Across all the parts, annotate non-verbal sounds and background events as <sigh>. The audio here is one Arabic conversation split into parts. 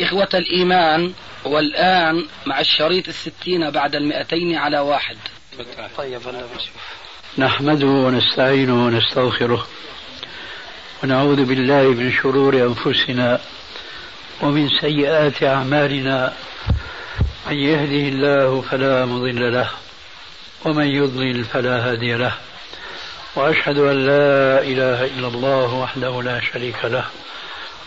إخوة الإيمان والآن مع الشريط الستين بعد المئتين على واحد. طيب نحمده ونستعينه ونستغفره ونعوذ بالله من شرور أنفسنا ومن سيئات أعمالنا. من يهده الله فلا مضل له ومن يضلل فلا هادي له. وأشهد أن لا إله إلا الله وحده لا شريك له.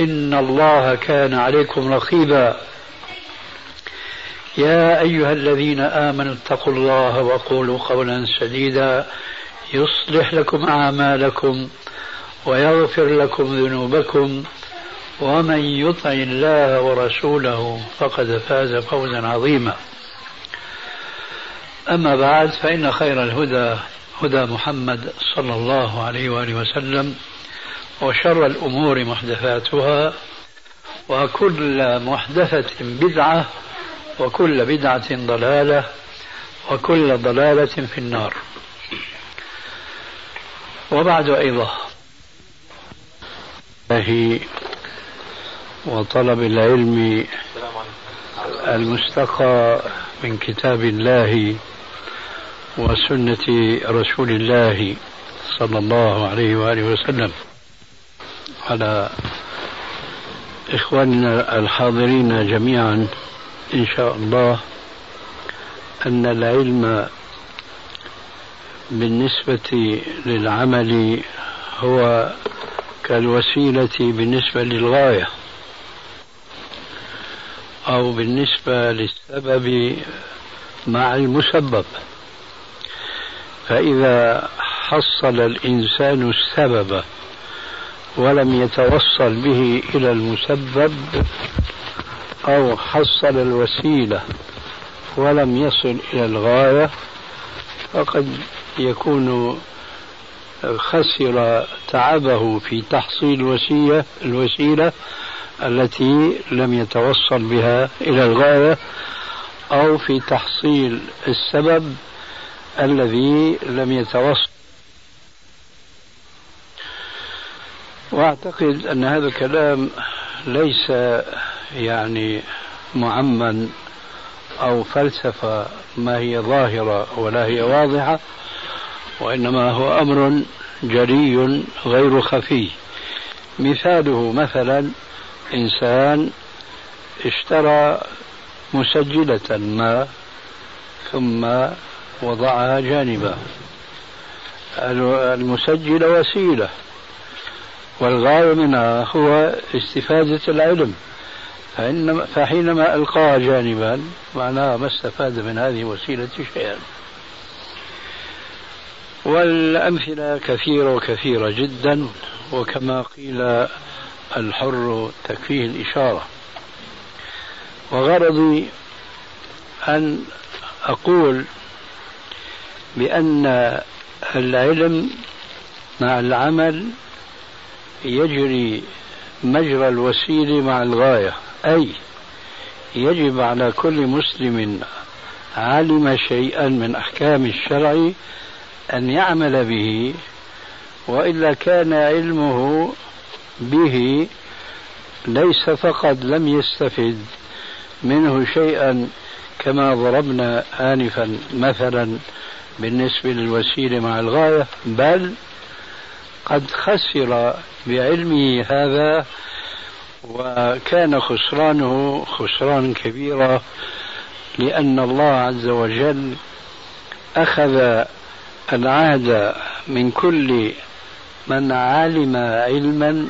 إن الله كان عليكم رقيبا. يا أيها الذين آمنوا اتقوا الله وقولوا قولا سديدا. يصلح لكم أعمالكم ويغفر لكم ذنوبكم. ومن يطع الله ورسوله فقد فاز فوزا عظيما. أما بعد فإن خير الهدى هدى محمد صلى الله عليه وآله وسلم. وشر الأمور محدثاتها وكل محدثة بدعة وكل بدعة ضلالة وكل ضلالة في النار. وبعد أيضا. وطلب العلم المستقى من كتاب الله وسنة رسول الله صلى الله عليه وآله وسلم. على إخواننا الحاضرين جميعا إن شاء الله أن العلم بالنسبة للعمل هو كالوسيلة بالنسبة للغاية أو بالنسبة للسبب مع المسبب. فإذا حصل الإنسان السبب ولم يتوصل به إلى المسبب أو حصل الوسيلة ولم يصل إلى الغاية فقد يكون خسر تعبه في تحصيل الوسيلة الوسيلة التي لم يتوصل بها إلى الغاية أو في تحصيل السبب الذي لم يتوصل وأعتقد أن هذا الكلام ليس يعني معمن أو فلسفة ما هي ظاهرة ولا هي واضحة وإنما هو أمر جلي غير خفي. مثاله مثلا إنسان اشترى مسجلة ما ثم وضعها جانبا المسجله وسيلة. والغاية منها هو استفادة العلم فإنما فحينما ألقاها جانبا معناها ما استفاد من هذه الوسيلة شيئا والأمثلة كثيرة وكثيرة جدا وكما قيل الحر تكفيه الإشارة. وغرضي أن أقول بأن العلم مع العمل يجري مجرى الوسيلة مع الغاية. أي يجب على كل مسلم علم شيئا من أحكام الشرع أن يعمل به وإلا كان علمه به ليس فقط لم يستفد منه شيئا كما ضربنا انفا مثلا بالنسبة للوسيلة مع الغاية بل قد خسر بعلمه هذا وكان خسرانه خسران كبيرا لأن الله عز وجل أخذ العهد من كل من علم علما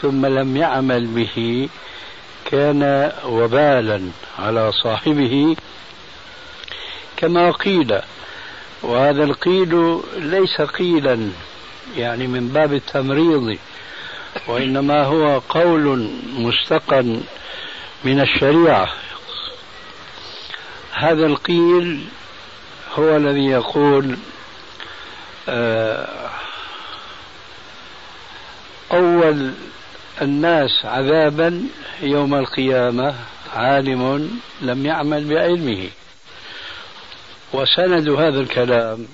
ثم لم يعمل به كان وبالا على صاحبه. كما قيل وهذا القيل ليس قيلا يعني من باب التمريض وإنما هو قول مستقن من الشريعة. هذا القيل هو الذي يقول آه، أول الناس عذابا يوم القيامة عالم لم يعمل بعلمه. وسند هذا الكلام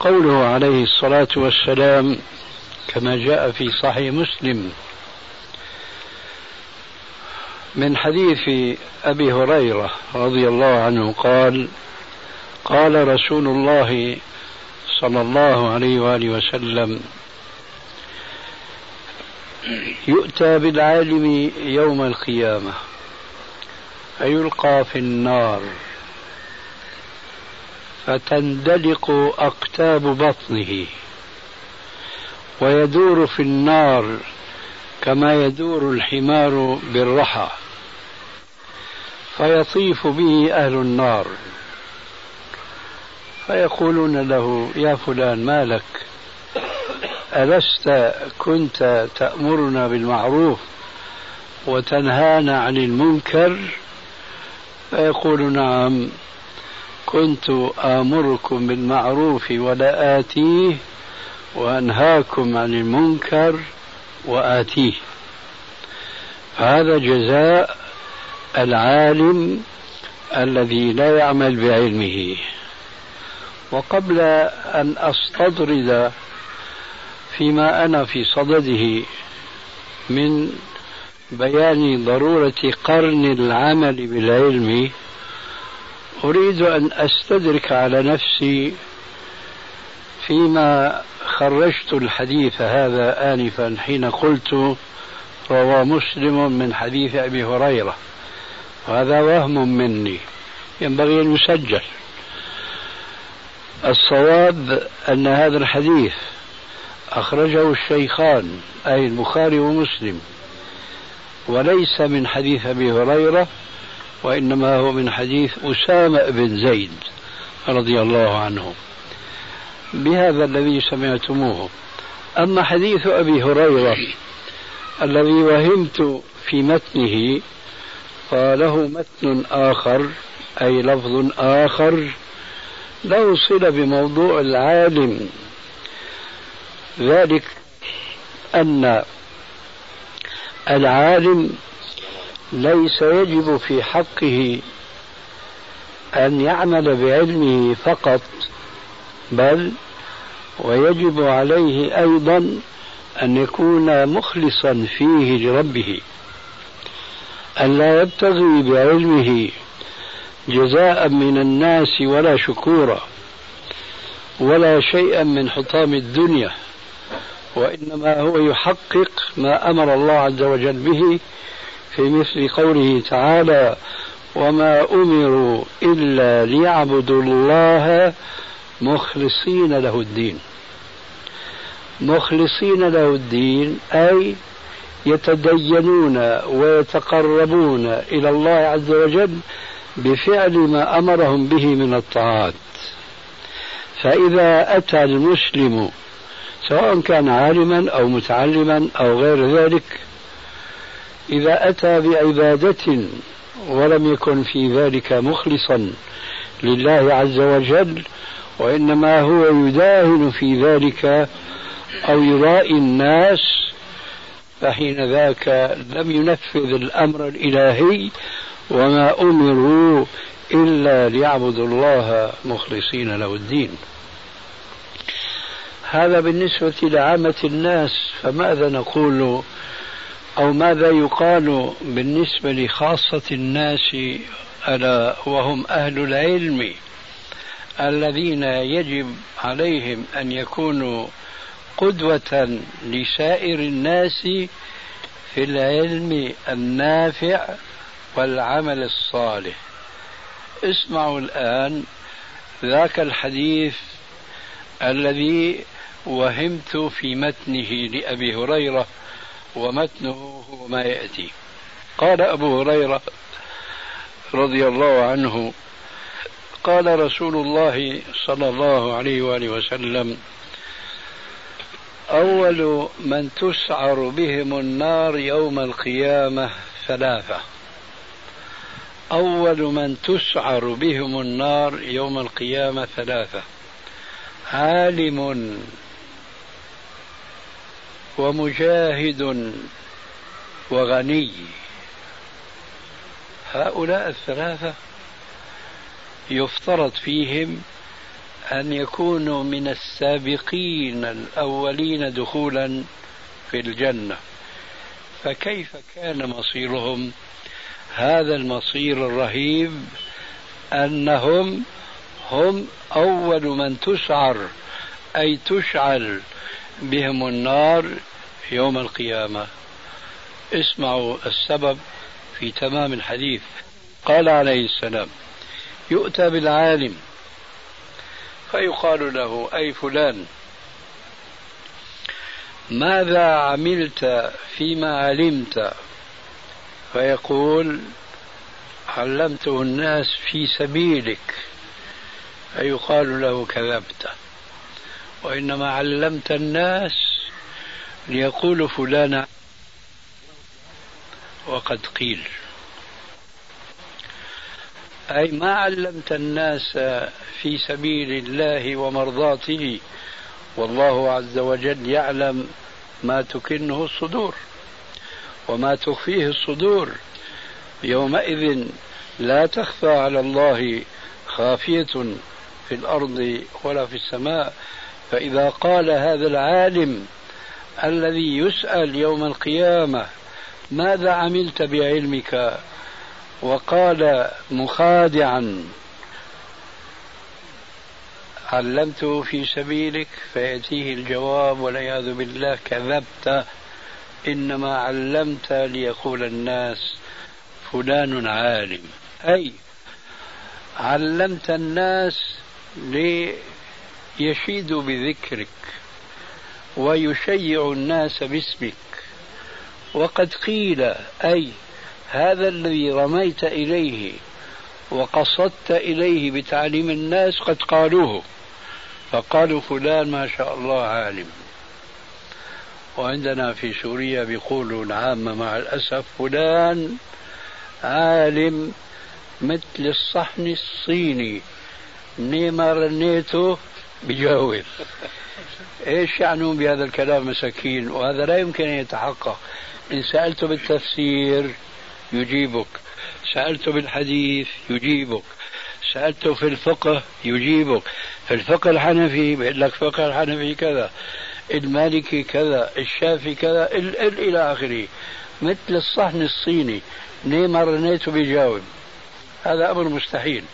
قوله عليه الصلاة والسلام كما جاء في صحيح مسلم. من حديث أبي هريرة رضي الله عنه قال قال رسول الله صلى الله عليه وآله وسلم يؤتى بالعالم يوم القيامة فيلقى في النار. فتندلق أقتاب بطنه ويدور في النار كما يدور الحمار بالرحى فيطيف به أهل النار فيقولون له يا فلان ما لك؟ ألست كنت تأمرنا بالمعروف وتنهانا عن المنكر? فيقول نعم. كنت آمركم بالمعروف ولا آتيه وأنهاكم عن المنكر وآتيه. هذا جزاء العالم الذي لا يعمل بعلمه. وقبل أن أستطرد فيما أنا في صدده من بيان ضرورة قرن العمل بالعلم أريد أن أستدرك على نفسي فيما خرجت الحديث هذا آنفا حين قلت روى مسلم من حديث أبي هريرة. وهذا وهم مني. ينبغي أن يسجل. الصواب أن هذا الحديث أخرجه الشيخان أي البخاري ومسلم. وليس من حديث أبي هريرة وإنما هو من حديث أسامة بن زيد رضي الله عنه. بهذا الذي سمعتموه. أما حديث أبي هريرة الذي وهمت في متنه فله متن آخر أي لفظ آخر له صلة بموضوع العالم. ذلك أن العالم ليس يجب في حقه أن يعمل بعلمه فقط بل ويجب عليه أيضا أن يكون مخلصا فيه لربه. أن لا يبتغي بعلمه جزاء من الناس ولا شكورا ولا شيئا من حطام الدنيا وإنما هو يحقق ما أمر الله عز وجل به في مثل قوله تعالى وما أمروا إلا ليعبدوا الله مخلصين له الدين. مخلصين له الدين أي يتدينون ويتقربون إلى الله عز وجل بفعل ما أمرهم به من الطاعات. فإذا أتى المسلم سواء كان عالما أو متعلما أو غير ذلك إذا أتى بعبادة ولم يكن في ذلك مخلصا لله عز وجل وإنما هو يداهن في ذلك أو يرائي الناس فحين ذاك لم ينفذ الأمر الإلهي وما أمروا إلا ليعبدوا الله مخلصين له الدين. هذا بالنسبة لعامة الناس فماذا نقول أو ماذا يقال بالنسبة لخاصة الناس ألا وهم أهل العلم الذين يجب عليهم أن يكونوا قدوة لسائر الناس في العلم النافع والعمل الصالح. اسمعوا الآن ذاك الحديث الذي وهمت في متنه لأبي هريرة ومتنه هو ما يأتي. قال أبو هريرة رضي الله عنه قال رسول الله صلى الله عليه وآله وسلم أول من تسعر بهم النار يوم القيامة ثلاثة. أول من تسعر بهم النار يوم القيامة ثلاثة. عالم ومجاهد وغني. هؤلاء الثلاثة يفترض فيهم أن يكونوا من السابقين الأولين دخولا في الجنة. فكيف كان مصيرهم؟ هذا المصير الرهيب أنهم هم أول من تسعر أي تشعل بهم النار يوم القيامة. اسمعوا السبب في تمام الحديث. قال عليه السلام يؤتى بالعالم فيقال له أي فلان ماذا عملت فيما علمت؟ فيقول علمته الناس في سبيلك. فيقال له كذبت. وإنما علمت الناس ليقول فلان وقد قيل. أي ما علمت الناس في سبيل الله ومرضاته والله عز وجل يعلم ما تكنه الصدور وما تخفيه الصدور. يومئذ لا تخفى على الله خافية في الأرض ولا في السماء. فإذا قال هذا العالم الذي يسأل يوم القيامة ماذا عملت بعلمك؟ وقال مخادعا علمته في سبيلك؟ فيأتيه الجواب والعياذ بالله كذبت إنما علمت ليقول الناس فلان عالم. أي علمت الناس ليشيدوا بذكرك ويشيع الناس باسمك. وقد قيل أي هذا الذي رميت إليه وقصدت إليه بتعليم الناس قد قالوه. فقالوا فلان ما شاء الله عالم. وعندنا في سوريا بيقولوا العامة مع الأسف فلان عالم مثل الصحن الصيني. نيما رنيته بجاوب. إيش يعنون بهذا الكلام مساكين وهذا لا يمكن أن يتحقق. إن سالته بالتفسير يجيبك. سالته بالحديث يجيبك. سالته في الفقه يجيبك. في الفقه الحنفي بيقول لك فقه الحنفي كذا. المالكي كذا. الشافي كذا. ال ال إلى آخره. مثل الصحن الصيني. نيما رنيته بيجاوب. هذا أمر مستحيل.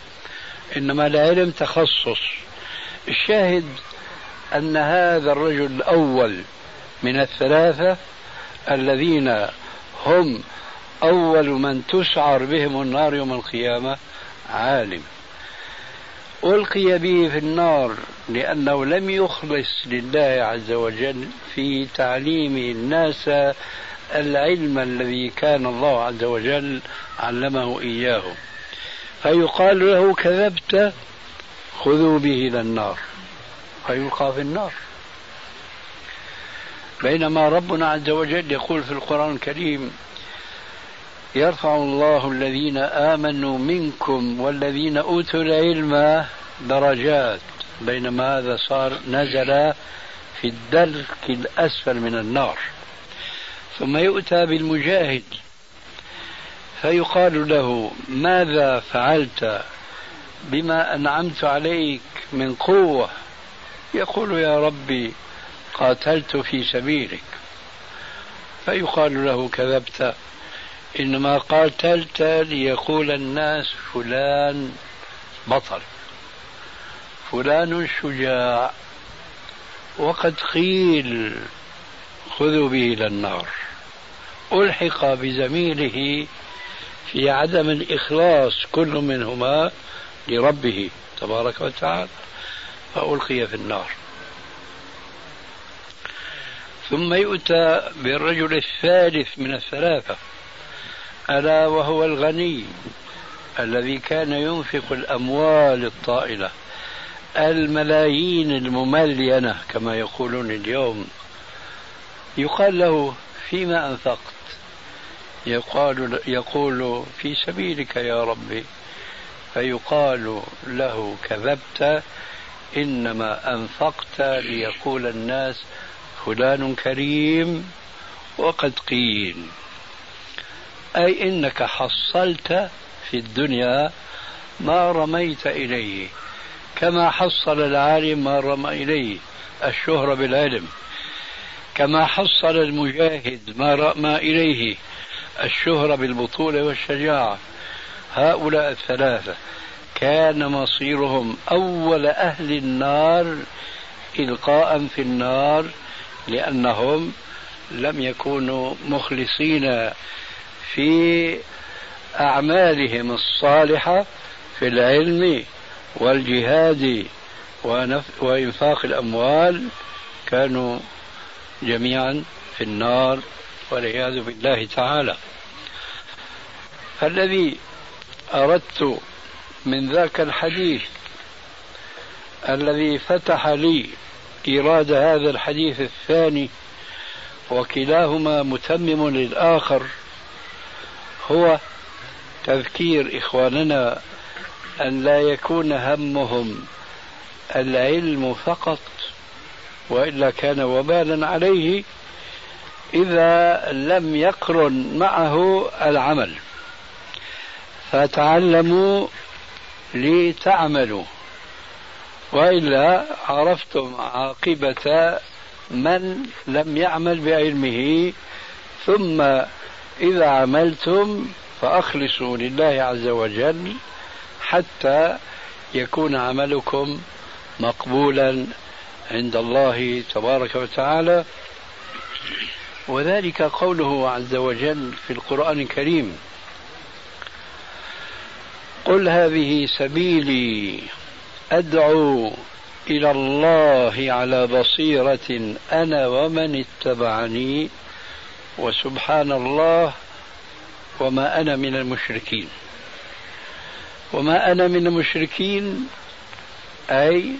إنما العلم تخصص. الشاهد أن هذا الرجل الأول من الثلاثة الذين هم أول من تسعر بهم النار يوم القيامة عالم. ألقي به في النار لأنه لم يخلص لله عز وجل في تعليم الناس العلم الذي كان الله عز وجل علمه إياه. فيقال له كذبت خذوا به إلى النار. فيلقى في النار. بينما ربنا عز وجل يقول في القرآن الكريم يرفع الله الذين آمنوا منكم والذين أوتوا العلم درجات. بينما هذا صار نزل في الدرك الأسفل من النار. ثم يؤتى بالمجاهد فيقال له ماذا فعلت؟ بما أنعمت عليك من قوة. يقول يا ربي قاتلت في سبيلك. فيقال له كذبت. إنما قاتلت ليقول الناس فلان بطل. فلان شجاع. وقد قيل خذوا به إلى النار. ألحق بزميله في عدم الإخلاص كل منهما لربه تبارك وتعالى فألقي في النار. ثم يؤتى بالرجل الثالث من الثلاثة ألا وهو الغني الذي كان ينفق الأموال الطائلة الملايين المملينة كما يقولون اليوم. يقال له فيما أنفقت؟ يقال يقول في سبيلك يا ربي. فيقال له كذبت إنما أنفقت ليقول الناس فلان كريم وقد قيل. أي إنك حصلت في الدنيا ما رميت إليه كما حصل العالم ما رمى إليه الشهرة بالعلم. كما حصل المجاهد ما رمى إليه الشهرة بالبطولة والشجاعة. هؤلاء الثلاثة كان مصيرهم أول أهل النار إلقاء في النار لأنهم لم يكونوا مخلصين في أعمالهم الصالحة في العلم والجهاد وإنفاق الأموال كانوا جميعا في النار والعياذ بالله تعالى. فالذي أردت من ذاك الحديث الذي فتح لي إيراد هذا الحديث الثاني وكلاهما متمم للآخر هو تذكير إخواننا أن لا يكون همهم العلم فقط وإلا كان وبالا عليه إذا لم يقرن معه العمل. فتعلموا لتعملوا. وإلا عرفتم عاقبة من لم يعمل بعلمه ثم إذا عملتم فأخلصوا لله عز وجل حتى يكون عملكم مقبولا عند الله تبارك وتعالى. وذلك قوله عز وجل في القرآن الكريم قل هذه سبيلي أدعو إلى الله على بصيرة أنا ومن اتبعني وسبحان الله وما أنا من المشركين. وما أنا من المشركين أي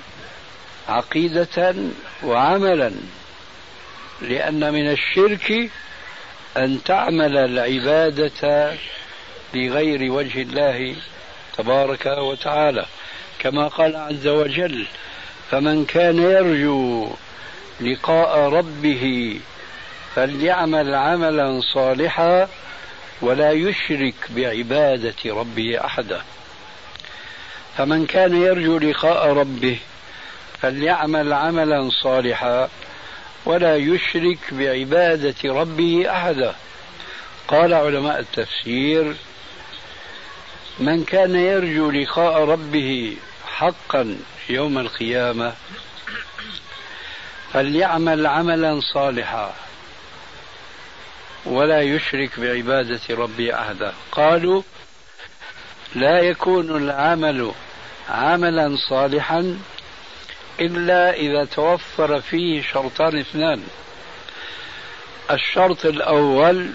عقيدة وعملا لأن من الشرك أن تعمل العبادة لغير وجه الله تبارك وتعالى. كما قال عز وجل فمن كان يرجو لقاء ربه فليعمل عملا صالحا ولا يشرك بعبادة ربه احدا. فمن كان يرجو لقاء ربه فليعمل عملا صالحا ولا يشرك بعبادة ربه احدا. قال علماء التفسير من كان يرجو لقاء ربه حقا يوم القيامة فليعمل عملا صالحا ولا يشرك بعبادة ربه أحدا. قالوا لا يكون العمل عملا صالحا إلا إذا توفر فيه شرطان اثنان. الشرط الأول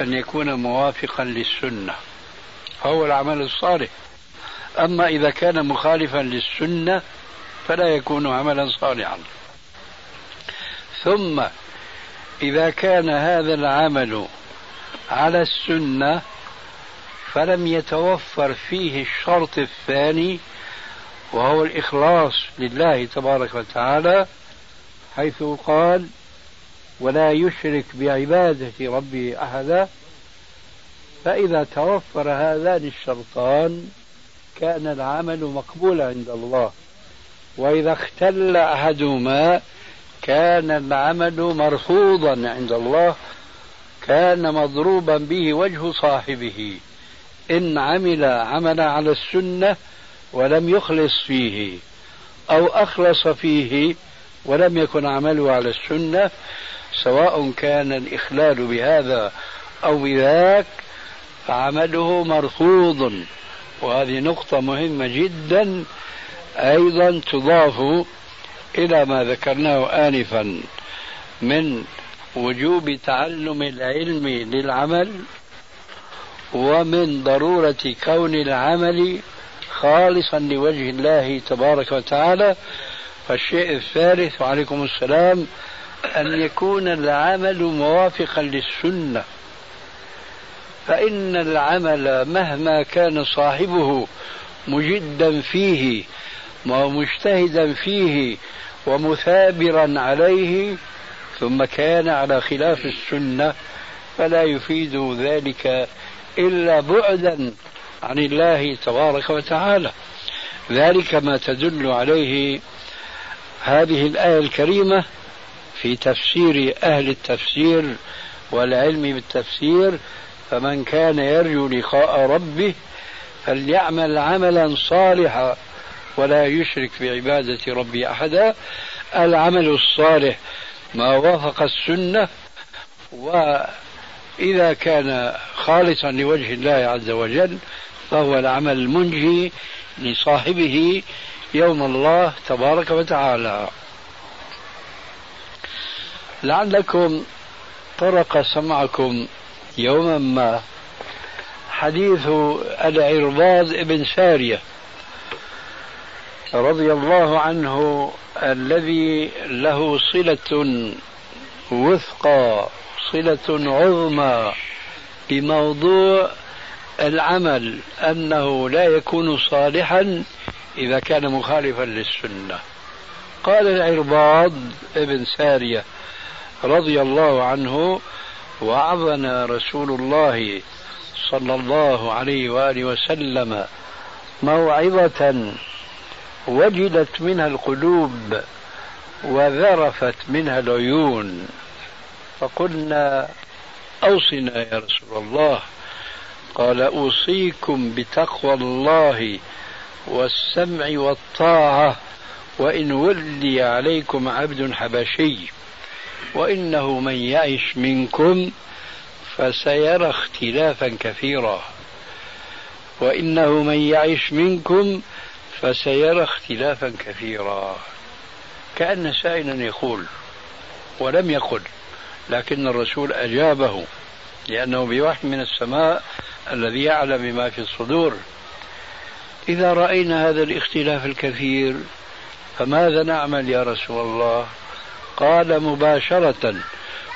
أن يكون موافقا للسنة. فهو العمل الصالح. أما إذا كان مخالفا للسنة فلا يكون عملا صالحا. ثم إذا كان هذا العمل على السنة فلم يتوفر فيه الشرط الثاني وهو الإخلاص لله تبارك وتعالى حيث قال ولا يشرك بعبادة ربه أحدا فإذا توفر هذان الشرطان كان العمل مقبولا عند الله. وإذا اختل أحدهما كان العمل مرفوضا عند الله. كان مضروبا به وجه صاحبه. إن عمل عملا على السنة ولم يخلص فيه أو أخلص فيه ولم يكن عمله على السنة سواء كان الإخلال بهذا أو بذاك فعمله مرفوض. وهذه نقطة مهمة جدا أيضا تضاف إلى ما ذكرناه آنفا من وجوب تعلم العلم للعمل ومن ضرورة كون العمل خالصا لوجه الله تبارك وتعالى. فالشيء الثالث وعليكم السلام أن يكون العمل موافقا للسنة. فإن العمل مهما كان صاحبه مجدا فيه ومجتهدا فيه ومثابرا عليه ثم كان على خلاف السنة فلا يفيد ذلك إلا بعدا عن الله تبارك وتعالى. ذلك ما تدل عليه هذه الآية الكريمة في تفسير أهل التفسير والعلم بالتفسير فمن كان يرجو لقاء ربه فليعمل عملا صالحا ولا يشرك بعبادة ربه أحدا. العمل الصالح ما وافق السنة وإذا كان خالصا لوجه الله عز وجل فهو العمل المنجي لصاحبه يوم الله تبارك وتعالى. لعلكم طرق سمعكم يوما ما. حديث العرباض بن سارية رضي الله عنه الذي له صلة وثقى صلة عظمى بموضوع العمل أنه لا يكون صالحا إذا كان مخالفا للسنة. قال العرباض ابن سارية رضي الله عنه وعظنا رسول الله صلى الله عليه وآله وسلم موعظة وجلت منها القلوب وذرفت منها العيون. فقلنا أوصنا يا رسول الله. قال أوصيكم بتقوى الله والسمع والطاعة وإن ولي عليكم عبد حبشي. وإنه من يعش منكم فسيرى اختلافا كثيرا. وإنه من يعش منكم فسيرى اختلافا كثيرا. كأن سائلا يقول ولم يقل لكن الرسول أجابه لأنه بوحي من السماء الذي يعلم بما في الصدور. إذا رأينا هذا الاختلاف الكثير فماذا نعمل يا رسول الله؟ قال مباشرة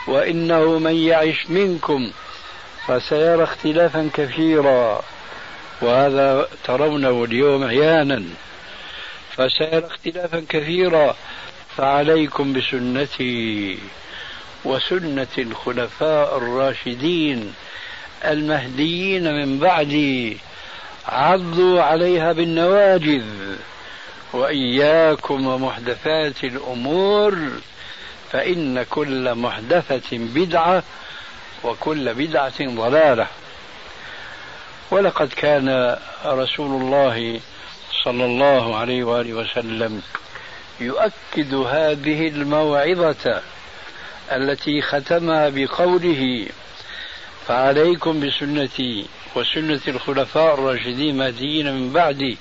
وإنه من يعش منكم فسيرى اختلافا كثيرا وهذا ترونه اليوم عيانا فسيرى اختلافا كثيرا فعليكم بسنتي وسنة الخلفاء الراشدين المهديين من بعدي عضوا عليها بالنواجذ وإياكم ومحدثات الأمور فإن كل محدثة بدعة وكل بدعة ضلالة. ولقد كان رسول الله صلى الله عليه وآله وسلم يؤكد هذه الموعظة التي ختمها بقوله فعليكم بسنتي وسنة الخلفاء الراشدين المهديين من بعدي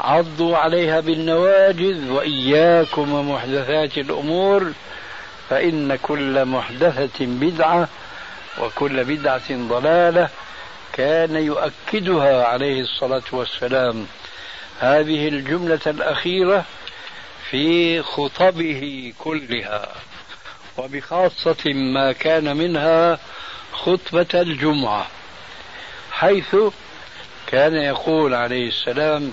عضوا عليها بالنواجذ وإياكم ومحدثات الأمور فإن كل محدثة بدعة وكل بدعة ضلالة كان يؤكدها عليه الصلاة والسلام. هذه الجملة الأخيرة في خطبه كلها وبخاصة ما كان منها خطبة الجمعة حيث كان يقول عليه السلام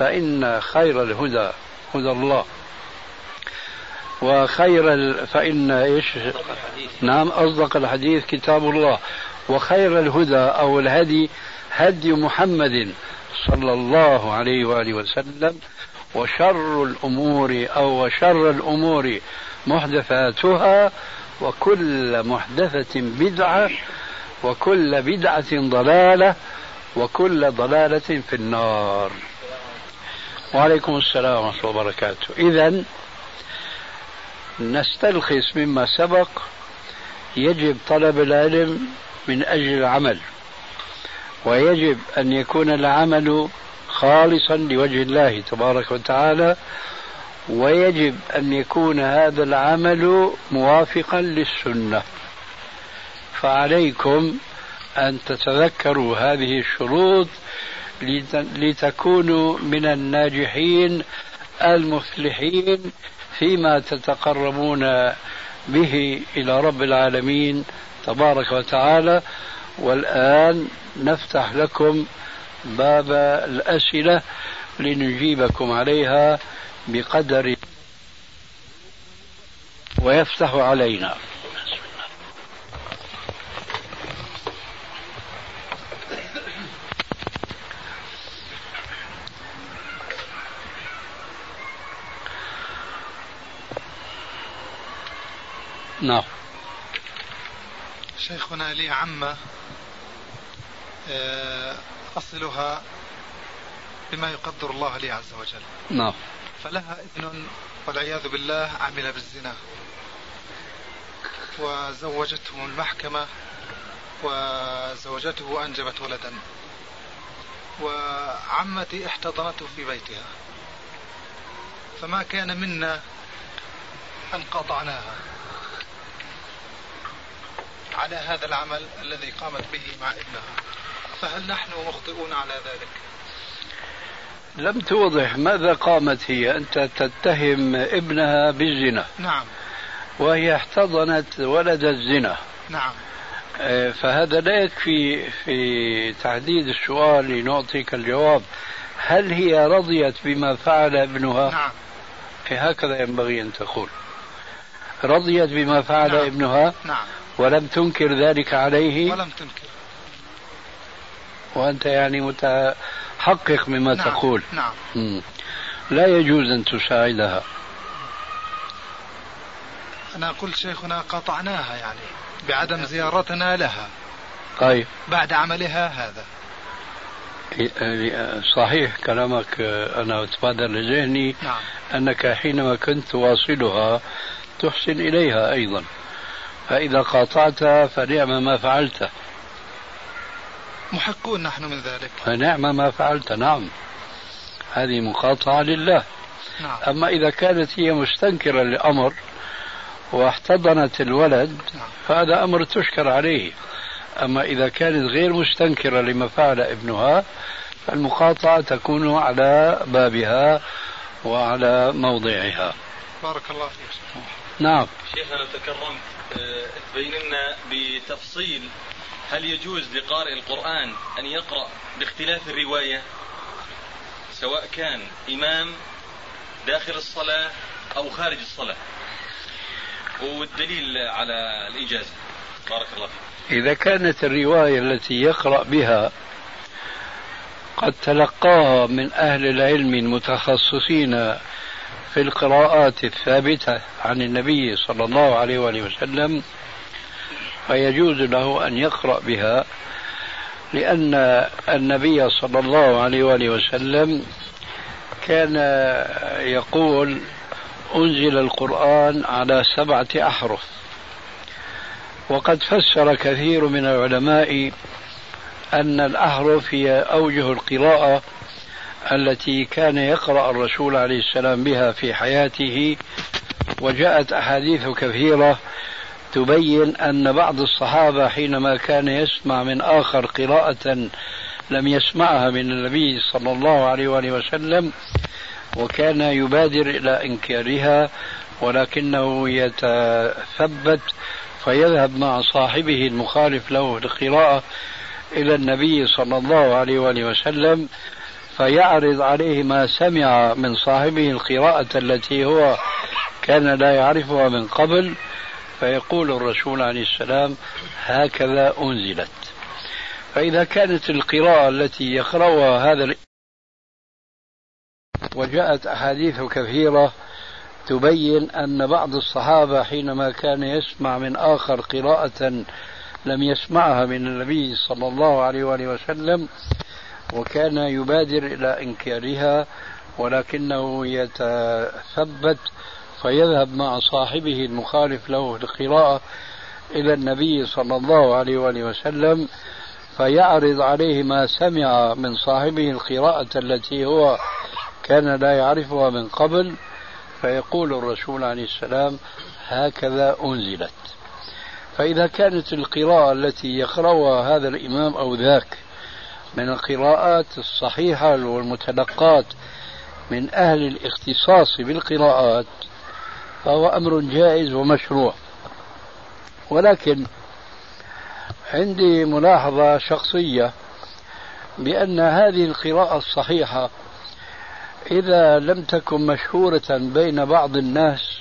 فإن خير الهدى هدى الله. وخير ال... فإن إيش؟ نعم أصدق الحديث كتاب الله. وخير الهدى أو الهدي هدي محمد صلى الله عليه وآله وسلم وشر الأمور أو وشر الأمور محدثاتها وكل محدثة بدعة وكل بدعة ضلالة وكل ضلالة في النار. وعليكم السلام ورحمة الله وبركاته. إذا نستلخص مما سبق. يجب طلب العلم من أجل العمل ويجب أن يكون العمل خالصا لوجه الله تبارك وتعالى ويجب أن يكون هذا العمل موافقا للسنة. فعليكم أن تتذكروا هذه الشروط لتكونوا من الناجحين المفلحين فيما تتقربون به إلى رب العالمين تبارك وتعالى. والآن نفتح لكم باب الأسئلة لنجيبكم عليها بقدر ويفتح علينا. نعم. شيخنا لي عمة آه، أصلها بما يقدر الله لي عز وجل. نعم. فلها ابن والعياذ بالله عمل بالزنا. وزوجته المحكمة وزوجته أنجبت ولدا. وعمتي احتضنته في بيتها. فما كان منا أن قطعناها على هذا العمل الذي قامت به مع ابنها. فهل نحن مخطئون على ذلك؟ لم توضح ماذا قامت هي. أنت تتهم ابنها بالزنا. نعم. وهي احتضنت ولد الزنا. نعم. آه، فهذا لا يكفي في تحديد السؤال لنعطيك الجواب. هل هي رضيت بما فعل ابنها؟ نعم. هكذا ينبغي أن تقول. رضيت بما فعل نعم. ابنها؟ نعم. ولم تنكر ذلك عليه. ولم تنكر. وأنت يعني متحقق مما نعم. تقول. نعم. لا يجوز أن تساعدها أنا قلت شيخنا قطعناها يعني بعدم زيارتنا لها. طيب. بعد عملها هذا. صحيح كلامك أنا أتبادر لذهني نعم. أنك حينما كنت تواصلها تحسن إليها أيضا. فإذا قاطعتها فنعم ما فعلت. محقون نحن من ذلك. فنعم ما فعلت نعم. هذه مقاطعة لله. نعم. أما إذا كانت هي مستنكرة للأمر واحتضنت الولد نعم. فهذا أمر تشكر عليه. أما إذا كانت غير مستنكرة لما فعل ابنها فالمقاطعة تكون على بابها وعلى موضعها. بارك الله فيك. نعم. شيخنا لو تكرمت آه، تبين لنا بتفصيل هل يجوز لقارئ القرآن أن يقرأ باختلاف الرواية؟ سواء كان إمام داخل الصلاة أو خارج الصلاة. والدليل على الإجازة. بارك الله فيك. إذا كانت الرواية التي يقرأ بها قد تلقاها من أهل العلم المتخصصين في القراءات الثابتة عن النبي صلى الله عليه وآله وسلم فيجوز له أن يقرأ بها لأن النبي صلى الله عليه وآله وسلم كان يقول أنزل القرآن على سبعة أحرف. وقد فسر كثير من العلماء أن الأحرف هي أوجه القراءة التي كان يقرأ الرسول عليه السلام بها في حياته وجاءت أحاديث كثيرة تبين أن بعض الصحابة حينما كان يسمع من آخر قراءة لم يسمعها من النبي صلى الله عليه وآله وسلم وكان يبادر إلى إنكارها ولكنه يتثبت فيذهب مع صاحبه المخالف له القراءة إلى النبي صلى الله عليه وآله وسلم فيعرض عليه ما سمع من صاحبه القراءة التي هو كان لا يعرفها من قبل. فيقول الرسول عليه السلام هكذا أنزلت. فإذا كانت القراءة التي يقرأها هذا وجاءت أحاديث كثيرة تبين أن بعض الصحابة حينما كان يسمع من آخر قراءة لم يسمعها من النبي صلى الله عليه وآله وسلم وكان يبادر إلى إنكارها ولكنه يتثبت فيذهب مع صاحبه المخالف له القراءة إلى النبي صلى الله عليه وآله وسلم فيعرض عليه ما سمع من صاحبه القراءة التي هو كان لا يعرفها من قبل. فيقول الرسول عليه السلام هكذا أنزلت. فإذا كانت القراءة التي يقرأها هذا الإمام أو ذاك من القراءات الصحيحة والمتلقات من أهل الاختصاص بالقراءات فهو أمر جائز ومشروع. ولكن عندي ملاحظة شخصية بأن هذه القراءة الصحيحة إذا لم تكن مشهورة بين بعض الناس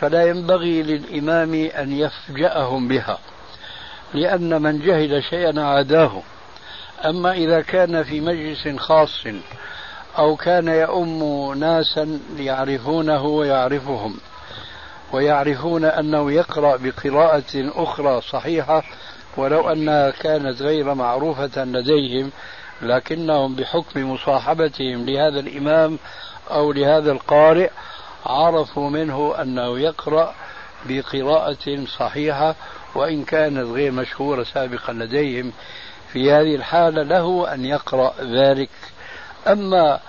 فلا ينبغي للإمام أن يفجأهم بها لأن من جهل شيئا عاداه أما إذا كان في مجلس خاص أو كان يؤم ناسا يعرفونه ويعرفهم ويعرفون أنه يقرأ بقراءة أخرى صحيحة ولو أنها كانت غير معروفة لديهم لكنهم بحكم مصاحبتهم لهذا الإمام أو لهذا القارئ عرفوا منه أنه يقرأ بقراءة صحيحة وإن كانت غير مشهورة سابقا لديهم في هذه الحالة له أن يقرأ ذلك. أما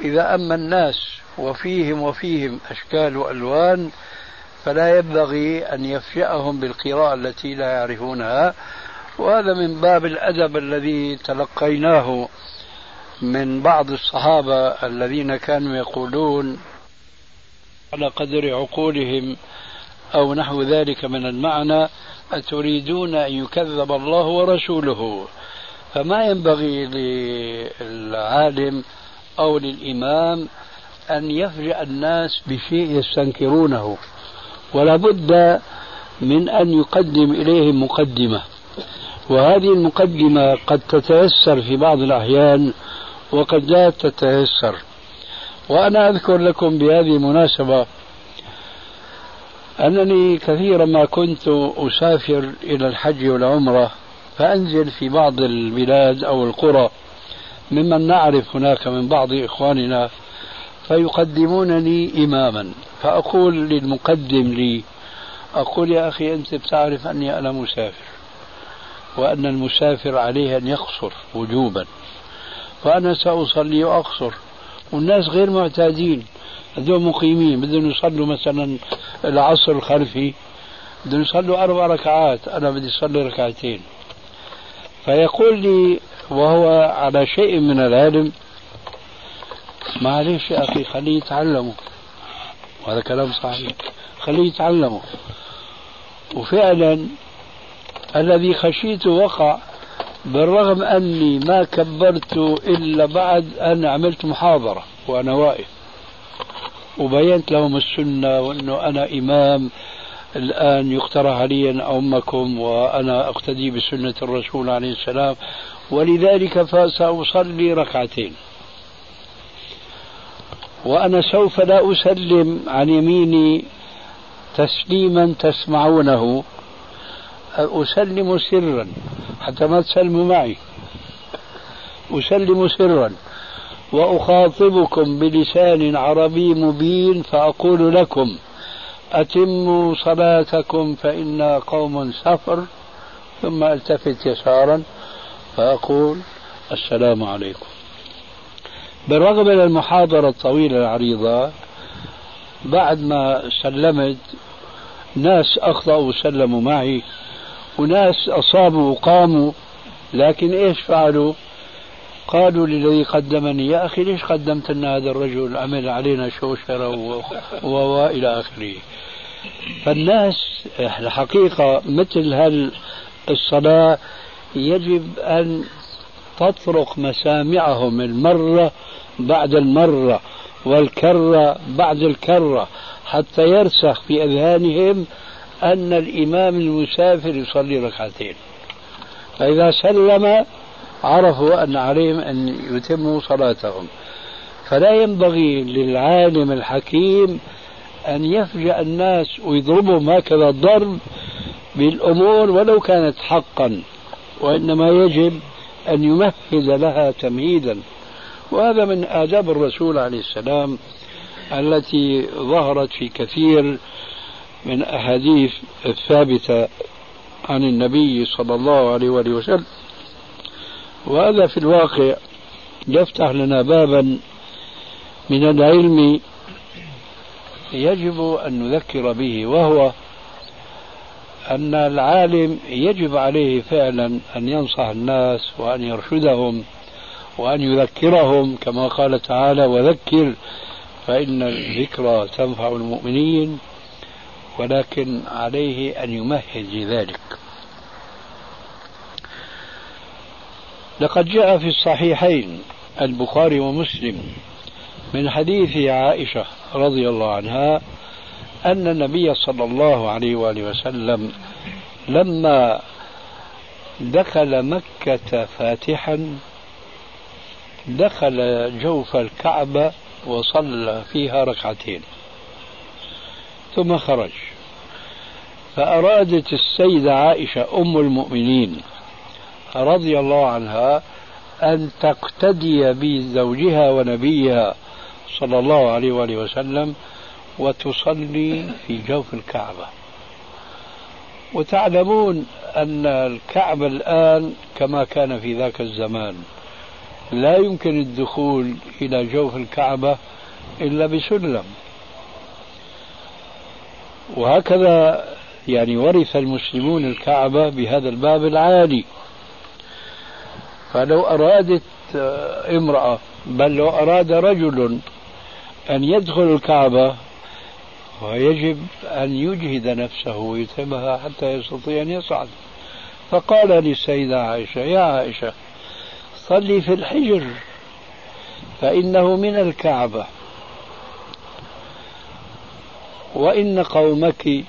إذا أما الناس وفيهم وفيهم أشكال وألوان فلا ينبغي أن يفجأهم بالقراءة التي لا يعرفونها. وهذا من باب الأدب الذي تلقيناه من بعض الصحابة الذين كانوا يقولون على قدر عقولهم أو نحو ذلك من المعنى. أتريدون أن يكذب الله ورسوله؟ فما ينبغي للعالم أو للإمام أن يفجأ الناس بشيء يستنكرونه ولا بد من أن يقدم إليهم مقدمة. وهذه المقدمة قد تتيسر في بعض الأحيان وقد لا تتيسر. وأنا أذكر لكم بهذه المناسبة أنني كثيرا ما كنت أسافر إلى الحج والعمرة فأنزل في بعض البلاد أو القرى ممن نعرف هناك من بعض إخواننا فيقدمونني إماما. فأقول للمقدم لي أقول يا أخي أنت بتعرف أني أنا مسافر وأن المسافر عليه أن يقصر وجوبا فأنا سأصلي وأقصر. والناس غير معتادين. هذول مقيمين بدهم يصلوا مثلا العصر الخلفي بدهم يصلوا أربع ركعات أنا بدي أصلي ركعتين. فيقول لي وهو على شيء من العلم معلش يا أخي خليه يتعلموا وهذا كلام صحيح. خليه يتعلموا وفعلا الذي خشيت وقع بالرغم أني ما كبرت إلا بعد أن عملت محاضرة وأنا واقف. وبينت لهم السنة وأنه أنا إمام الآن يقترح علي أن أمكم وأنا أقتدي بسنة الرسول عليه السلام. ولذلك فسأصلي ركعتين. وأنا سوف لا أسلم عن يميني تسليما تسمعونه. أسلم سرا حتى ما تسلموا معي. أسلم سرا وأخاطبكم بلسان عربي مبين فأقول لكم أتموا صلاتكم فإنا قوم سفر ثم ألتفت يسارا فأقول السلام عليكم. بالرغم من المحاضرة الطويلة العريضة بعد ما سلمت ناس أخطأوا وسلموا معي. وناس أصابوا وقاموا لكن إيش فعلوا؟ قالوا للذي قدمني يا أخي ليش قدمت لنا هذا الرجل؟ عمل علينا شوشرة وإلى آخره. فالناس الحقيقة مثل هالصلاة يجب أن تطرق مسامعهم المرة بعد المرة والكرة بعد الكرة حتى يرسخ في أذهانهم أن الإمام المسافر يصلي ركعتين. فإذا سلم عرفوا أن عليهم أن يتموا صلاتهم. فلا ينبغي للعالم الحكيم أن يفجأ الناس ويضربهم هكذا الضرب بالأمور ولو كانت حقا وإنما يجب أن يمهد لها تمهيدا. وهذا من آداب الرسول عليه السلام التي ظهرت في كثير من أحاديث الثابتة عن النبي صلى الله عليه وآله وسلم. وهذا في الواقع يفتح لنا بابا من العلم يجب أن نذكر به وهو أن العالم يجب عليه فعلا أن ينصح الناس وأن يرشدهم وأن يذكرهم كما قال تعالى وذكر فإن الذكرى تنفع المؤمنين ولكن عليه أن يمهد لذلك. لقد جاء في الصحيحين البخاري ومسلم من حديث عائشة رضي الله عنها أن النبي صلى الله عليه وآله وسلم لما دخل مكة فاتحا دخل جوف الكعبة وصلى فيها ركعتين ثم خرج. فأرادت السيدة عائشة أم المؤمنين رضي الله عنها أن تقتدي بزوجها ونبيها صلى الله عليه وآله وسلم وتصلي في جوف الكعبة. وتعلمون أن الكعبة الآن كما كان في ذاك الزمان لا يمكن الدخول إلى جوف الكعبة إلا بسلم. وهكذا يعني ورث المسلمون الكعبة بهذا الباب العالي. فلو أرادت امرأة بل لو أراد رجل أن يدخل الكعبة ويجب أن يجهد نفسه ويتمها حتى يستطيع أن يصعد. فقال للسيدة عائشة يا عائشة صلي في الحجر فإنه من الكعبة. وإن قومك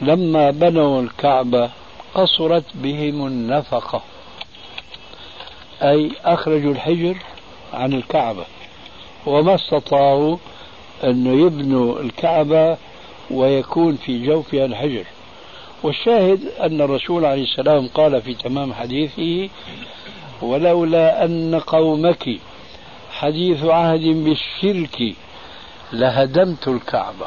لما بنوا الكعبة قصرت بهم النفقة. أي أخرجوا الحجر عن الكعبة. وما استطاعوا أن يبنوا الكعبة ويكون في جوفها الحجر. والشاهد أن الرسول عليه السلام قال في تمام حديثه ولولا أن قومك حديث عهد بالشرك لهدمت الكعبة.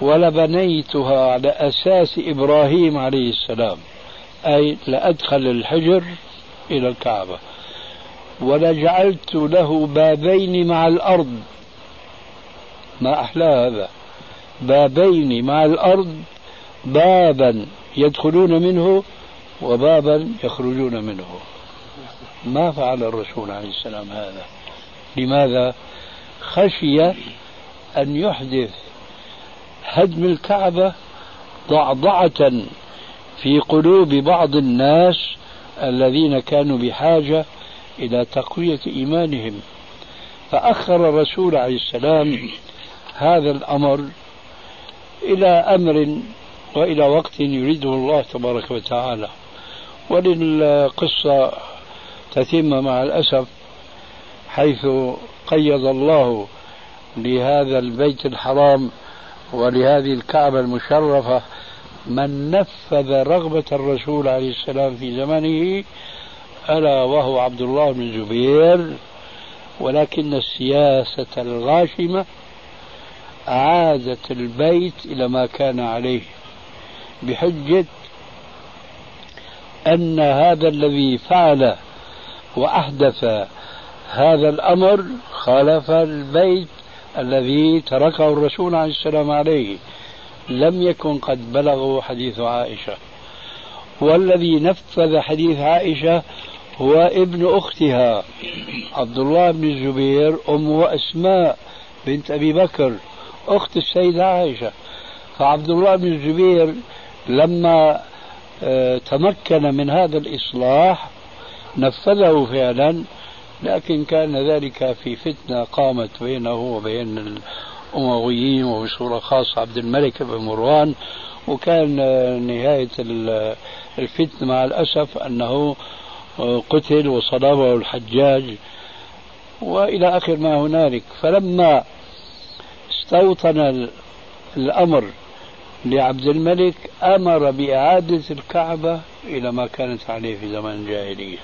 ولبنيتها على أساس إبراهيم عليه السلام أي لأدخل الحجر إلى الكعبة. ولجعلت له بابين مع الأرض. ما أحلى هذا. بابين مع الأرض بابا يدخلون منه وبابا يخرجون منه. ما فعل الرسول عليه السلام هذا؟ لماذا؟ خشي أن يحدث هدم الكعبة ضعضعة في قلوب بعض الناس الذين كانوا بحاجة إلى تقوية إيمانهم. فأخر الرسول عليه السلام هذا الأمر إلى أمر وإلى وقت يريده الله تبارك وتعالى. وللقصة تتم مع الأسف حيث قيض الله لهذا البيت الحرام ولهذه الكعبة المشرفة من نفذ رغبة الرسول عليه السلام في زمنه ألا وهو عبد الله بن الزبير ولكن السياسة الغاشمة أعادت البيت إلى ما كان عليه بحجة أن هذا الذي فعل وأحدث هذا الأمر خالف البيت الذي تركه الرسول عليه السلام عليه لم يكن قد بلغه حديث عائشة. والذي نفذ حديث عائشة هو ابن أختها عبد الله بن الزبير أم أسماء بنت أبي بكر أخت السيدة عائشة. فعبد الله بن الزبير لما آه، تمكن من هذا الإصلاح نفذه فعلا. لكن كان ذلك في فتنة قامت بينه وبين الأمويين وبصورة خاصة عبد الملك بن مروان وكان نهاية الفتنة مع الأسف أنه قتل وصلبه الحجاج وإلى آخر ما هنالك. فلما استوطن الأمر لعبد الملك أمر بإعادة الكعبة إلى ما كانت عليه في زمن الجاهلية.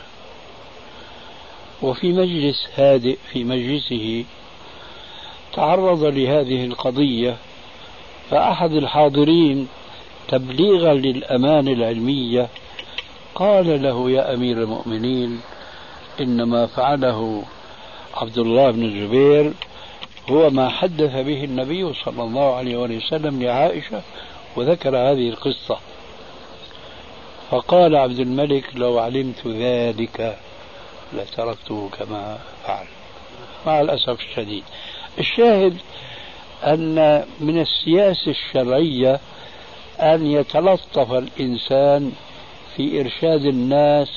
وفي مجلس هادئ في مجلسه تعرض لهذه القضية فأحد الحاضرين تبليغا للأمانة العلمية قال له يا أمير المؤمنين إنما فعله عبد الله بن الزبير هو ما حدث به النبي صلى الله عليه وسلم لعائشة وذكر هذه القصة. فقال عبد الملك لو علمت ذلك لتركته كما فعل. مع الأسف الشديد. الشاهد أن من السياسة الشرعية أن يتلطف الإنسان في إرشاد الناس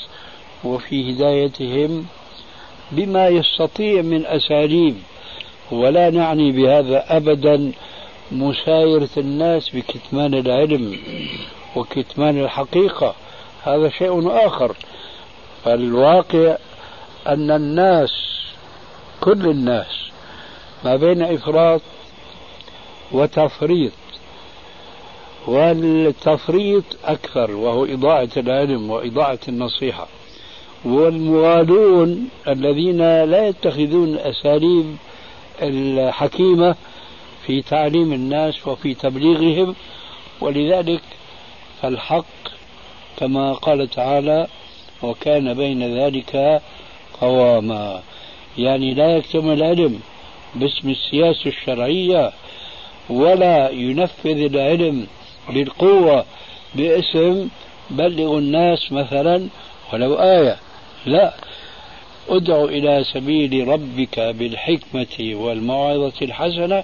وفي هدايتهم بما يستطيع من أساليب ولا نعني بهذا أبدا مسايرة الناس بكتمان العلم وكتمان الحقيقة. هذا شيء آخر. فالواقع أن الناس كل الناس ما بين إفراط وتفريط والتفريط أكثر وهو إضاعة العلم وإضاعة النصيحة. والمغالون الذين لا يتخذون الأساليب الحكيمة في تعليم الناس وفي تبليغهم ولذلك فالحق كما قال تعالى وكان بين ذلك قواما يعني لا يكتم العلم باسم السياسة الشرعية ولا ينفذ العلم بالقوة باسم بلغ الناس مثلا ولو آية. لا. ادع إلى سبيل ربك بالحكمة والموعظة الحسنة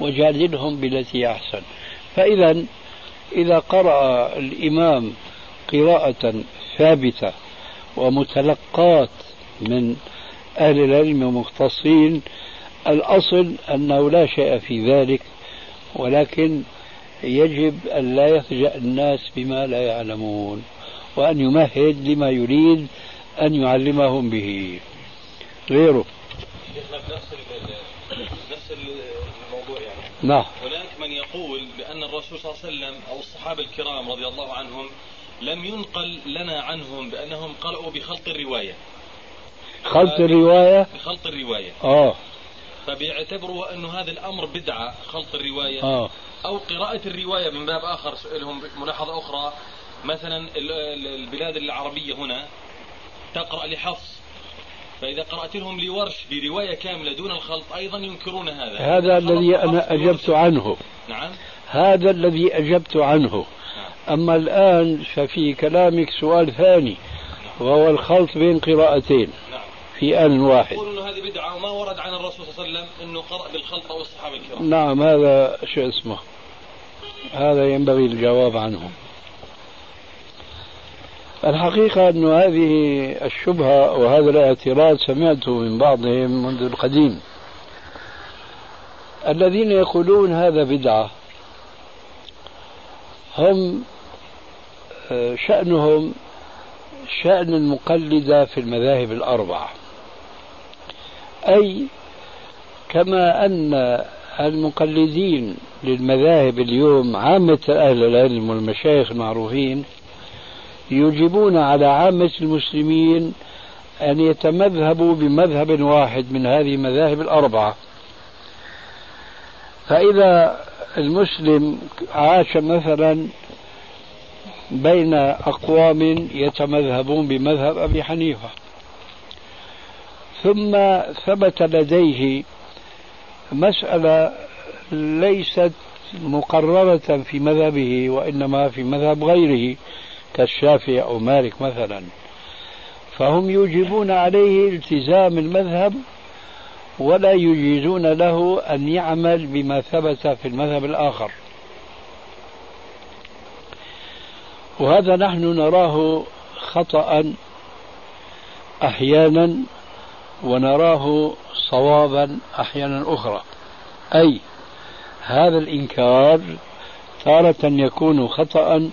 وجادلهم بالتي أحسن. فإذا إذا قرأ الإمام قراءة ثابتة ومتلقات من أهل العلم ومختصين. الأصل أنه لا شيء في ذلك ولكن يجب أن لا يفجأ الناس بما لا يعلمون وأن يمهد لما يريد أن يعلمهم به. غيره. نفس الموضوع يعني. نعم. هناك من يقول بأن الرسول صلى الله عليه وسلم أو الصحابة الكرام رضي الله عنهم لم ينقل لنا عنهم بأنهم قرأوا بخلط الرواية. خلط الرواية؟ بخلط الرواية. آه. فبيعتبروا أنه هذا الأمر بدعة خلط الرواية. آه. أو قراءة الرواية من باب آخر لهم ملاحظة أخرى. مثلا البلاد العربية هنا تقرأ لحفص. فإذا قرأت لهم لورش برواية كاملة دون الخلط أيضا ينكرون هذا. هذا الذي أنا أجبت عنه. نعم. هذا الذي أجبت عنه. أما الآن ففي كلامك سؤال ثاني وهو الخلط بين قراءتين. في آن واحد. يقول أنه هذه بدعة وما ورد عن الرسول صلى الله عليه وسلم أنه قرأ بالخلط أو الصحابة الكرام. نعم هذا شو اسمه؟ هذا ينبغي الجواب عنه. الحقيقة أن هذه الشبهة وهذا الاعتراض سمعته من بعضهم منذ القديم. الذين يقولون هذا بدعة هم شأنهم شأن المقلدة في المذاهب الأربعة. أي كما أن المقلدين للمذاهب اليوم عامة أهل العلم والمشايخ المعروفين يوجبون على عامة المسلمين أن يتمذهبوا بمذهب واحد من هذه المذاهب الأربعة. فإذا المسلم عاش مثلا بين أقوام يتمذهبون بمذهب أبي حنيفة. ثم ثبت لديه مسألة ليست مقررة في مذهبه وإنما في مذهب غيره كالشافعي أو مالك مثلا. فهم يوجبون عليه التزام المذهب ولا يجيزون له أن يعمل بما ثبت في المذهب الآخر. وهذا نحن نراه خطأ أحيانا ونراه صوابا أحيانا أخرى. أي هذا الإنكار تارة يكون خطأ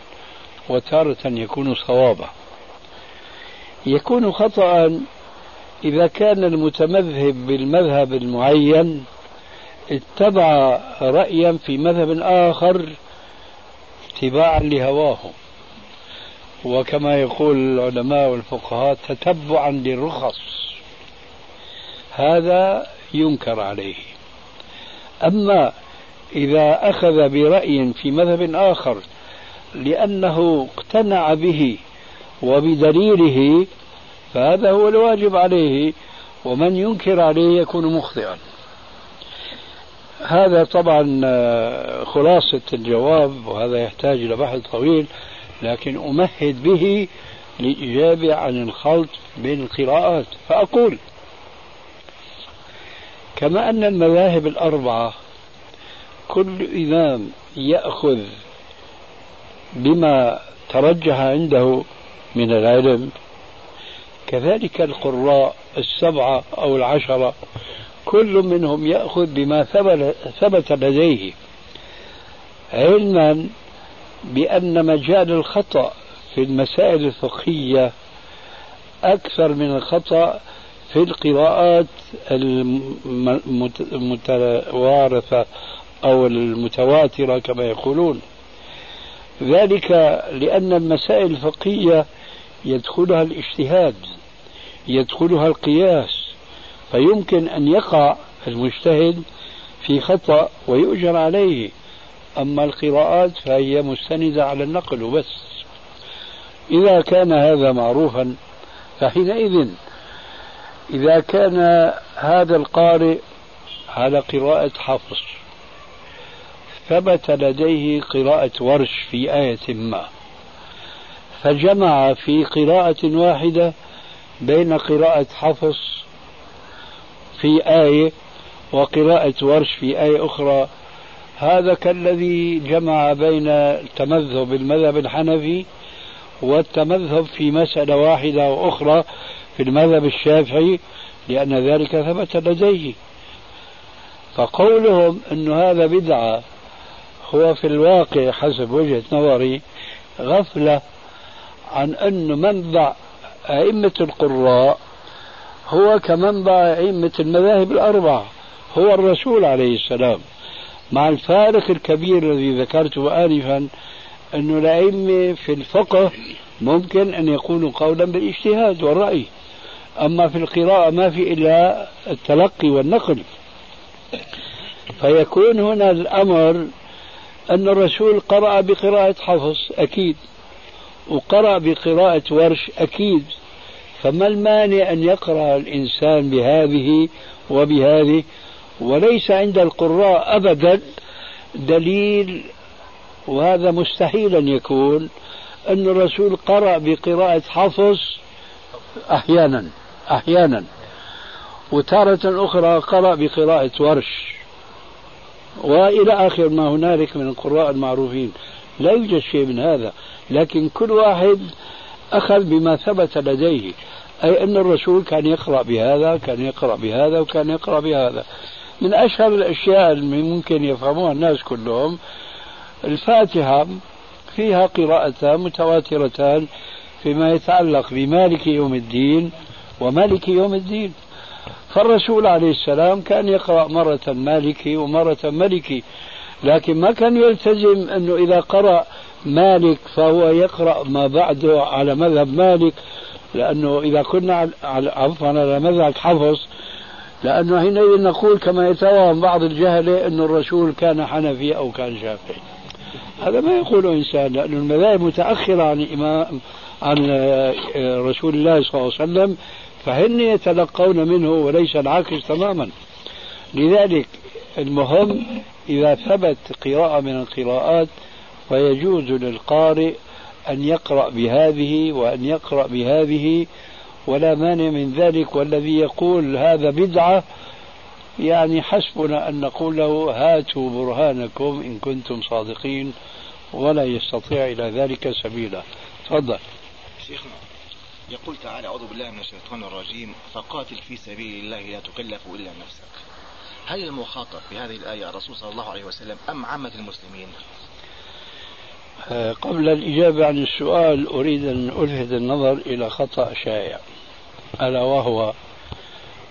وتارة يكون صوابا. يكون خطأ إذا كان المتمذهب بالمذهب المعين اتبع رأيا في مذهب آخر اتباعا لهواه. وكما يقول العلماء والفقهاء تتبعا للرخص. هذا ينكر عليه. أما إذا أخذ برأي في مذهب آخر لأنه اقتنع به وبدليله فهذا هو الواجب عليه. ومن ينكر عليه يكون مخطئا. هذا طبعا خلاصة الجواب وهذا يحتاج إلى بحث طويل. لكن أمهد به للإجابة عن الخلط بين القراءات. فأقول كما أن المذاهب الأربعة كل إمام يأخذ بما ترجح عنده من العلم. كذلك القراء السبعة أو العشرة كل منهم يأخذ بما ثبت لديه. علما بأن مجال الخطأ في المسائل الفقهية أكثر من الخطأ في القراءات المتوارثة أو المتواترة كما يقولون. ذلك لأن المسائل الفقهية يدخلها الاجتهاد يدخلها القياس فيمكن أن يقع المجتهد في خطأ ويؤجر عليه. أما القراءات فهي مستندة على النقل وبس. إذا كان هذا معروفا فحينئذ إذا كان هذا القارئ على قراءة حفص ثبت لديه قراءة ورش في آية ما فجمع في قراءة واحدة بين قراءة حفص في آية وقراءة ورش في آية أخرى هذا كالذي جمع بين التمذهب بالمذهب الحنفي والتمذهب في مسألة واحدة وأخرى في المذهب الشافعي لأن ذلك ثبت لديه. فقولهم أن هذا بدعة هو في الواقع حسب وجهة نظري غفلة عن أن منبع أئمة القراء هو كمنبع أئمة المذاهب الأربعة هو الرسول عليه السلام. مع الفارق الكبير الذي ذكرته آنفا أن الأئمة في الفقه ممكن أن يكونوا قولا بالاجتهاد والرأي. أما في القراءة ما في إلا التلقي والنقل. فيكون هنا الأمر أن الرسول قرأ بقراءة حفص أكيد. وقرأ بقراءة ورش أكيد. فما المانع أن يقرأ الإنسان بهذه وبهذه؟ وليس عند القراء أبدا دليل وهذا مستحيل أن يكون أن الرسول قرأ بقراءة حفص أحيانا أحيانا. وتارة أخرى قرأ بقراءة ورش. وإلى آخر ما هنالك من القراء المعروفين. لا يوجد شيء من هذا. لكن كل واحد أخذ بما ثبت لديه. أي أن الرسول كان يقرأ بهذا كان يقرأ بهذا وكان يقرأ بهذا. من أشهر الأشياء اللي ممكن يفهموها الناس كلهم الفاتحة فيها قراءتان متواترتان فيما يتعلق بمالك يوم الدين ومالك يوم الدين. فالرسول عليه السلام كان يقرأ مرة مالكي ومرة ملكي لكن ما كان يلتزم أنه إذا قرأ مالك فهو يقرأ ما بعده على مذهب مالك لأنه إذا كنا عفوا على مذهب حفص لأنه حينئذ نقول كما يتوهم بعض الجهلة أن الرسول كان حنفي أو كان شافعي. هذا ما يقوله إنسان لأن المذاهب متأخرة عن إمام عن آه، رسول الله صلى الله عليه وسلم فهن يتلقون منه وليس العكس تماما. لذلك المهم إذا ثبت قراءة من القراءات فيجوز للقارئ أن يقرأ بهذه وأن يقرأ بهذه ولا مانع من ذلك والذي يقول هذا بدعة يعني حسبنا أن نقول له هاتوا برهانكم إن كنتم صادقين ولا يستطيع إلى ذلك سبيلا. تفضل. شيخنا يقول تعالى أعوذ بالله من الشيطان الرجيم فقاتل في سبيل الله لا تكلف إلا نفسك. هل المخاطب بهذه الآية الرسول صلى الله عليه وسلم أم عامة المسلمين؟ آه، قبل الإجابة عن السؤال أريد أن ألفت النظر إلى خطأ شائع. ألا وهو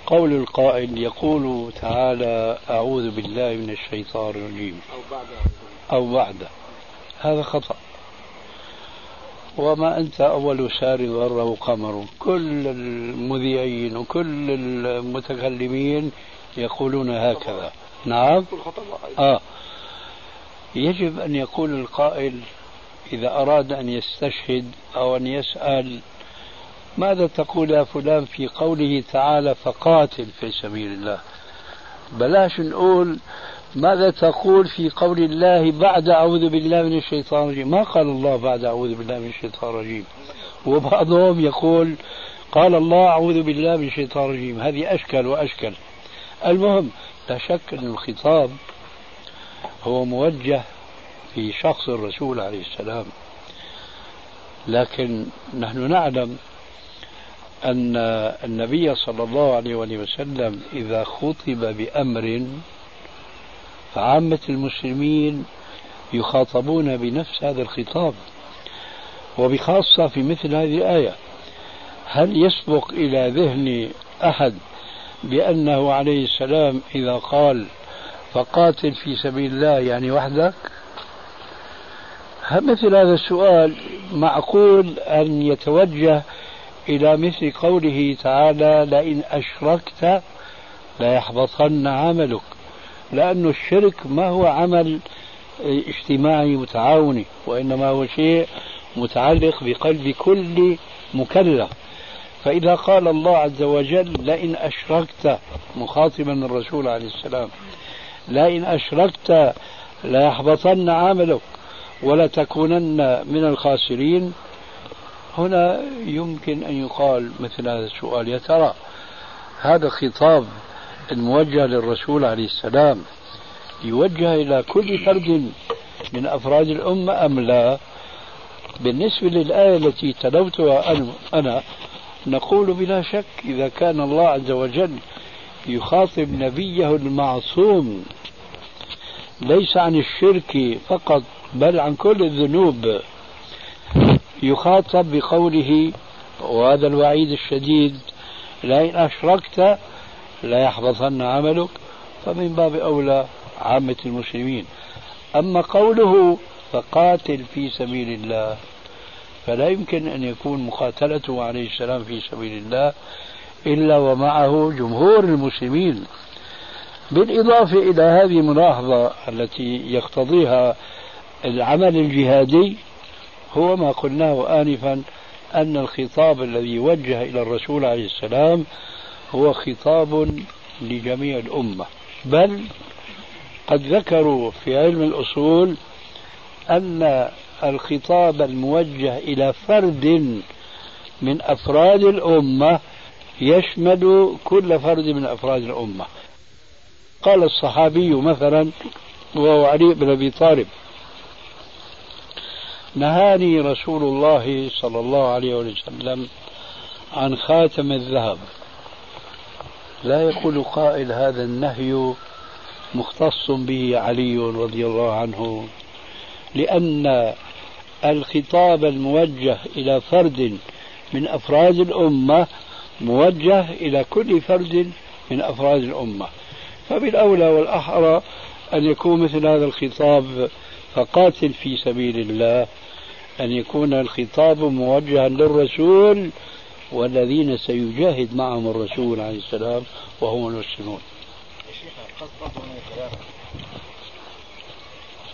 قول القائل يقول تعالى أعوذ بالله من الشيطان الرجيم. أو بعد. أو بعد. هذا خطأ. وما أنت أول سار ضره قمر. كل المذيعين وكل المتكلمين يقولون هكذا. نعم. آه. يجب أن يقول القائل إذا أراد أن يستشهد أو أن يسأل ماذا تقول يا فلان في قوله تعالى فقاتل في سبيل الله؟ بلاش نقول ماذا تقول في قول الله بعد أعوذ بالله من الشيطان الرجيم؟ ما قال الله بعد أعوذ بالله من الشيطان الرجيم؟ وبعضهم يقول قال الله أعوذ بالله من الشيطان الرجيم. هذه أشكل وأشكل. المهم لا شك أن الخطاب هو موجه في شخص الرسول عليه السلام. لكن نحن نعلم أن النبي صلى الله عليه وسلم إذا خطب بأمر فعامة المسلمين يخاطبون بنفس هذا الخطاب وبخاصة في مثل هذه الآية. هل يسبق إلى ذهن أحد بأنه عليه السلام إذا قال فقاتل في سبيل الله يعني وحدك؟ مثل هذا السؤال معقول أن يتوجه إلى مثل قوله تعالى لئن أشركت ليحبطن عملك؟ لأن الشرك ما هو عمل اجتماعي متعاوني وإنما هو شيء متعلق بقلب كل مكلف. فإذا قال الله عز وجل لئن أشركت مخاطبا الرسول عليه السلام لئن أشركت ليحبطن عملك. ولتكونن من الخاسرين. هنا يمكن أن يقال مثل هذا السؤال يا ترى هذا خطاب الموجه للرسول عليه السلام يوجه إلى كل فرد من أفراد الأمة أم لا؟ بالنسبة للآية التي تلوتها أنا نقول بلا شك إذا كان الله عز وجل يخاطب نبيه المعصوم ليس عن الشرك فقط بل عن كل الذنوب. يخاطب بقوله وهذا الوعيد الشديد لئن أشركت لا يحبطن عملك. فمن باب أولى عامة المسلمين. أما قوله فقاتل في سبيل الله فلا يمكن أن يكون مقاتلته عليه السلام في سبيل الله إلا ومعه جمهور المسلمين. بالإضافة إلى هذه الملاحظة التي يقتضيها العمل الجهادي هو ما قلناه آنفا أن الخطاب الذي وجه إلى الرسول عليه السلام هو خطاب لجميع الأمة. بل قد ذكروا في علم الأصول أن الخطاب الموجه إلى فرد من أفراد الأمة يشمل كل فرد من أفراد الأمة. قال الصحابي مثلا وهو علي بن أبي طالب نهاني رسول الله صلى الله عليه وسلم عن خاتم الذهب. لا يقول قائل هذا النهي مختص به علي رضي الله عنه لأن الخطاب الموجه إلى فرد من أفراد الأمة موجه إلى كل فرد من أفراد الأمة. فبالأولى والأحرى أن يكون مثل هذا الخطاب فقاتل في سبيل الله أن يكون الخطاب موجها للرسول والذين سيجاهد معهم الرسول عليه السلام وهم المسلمون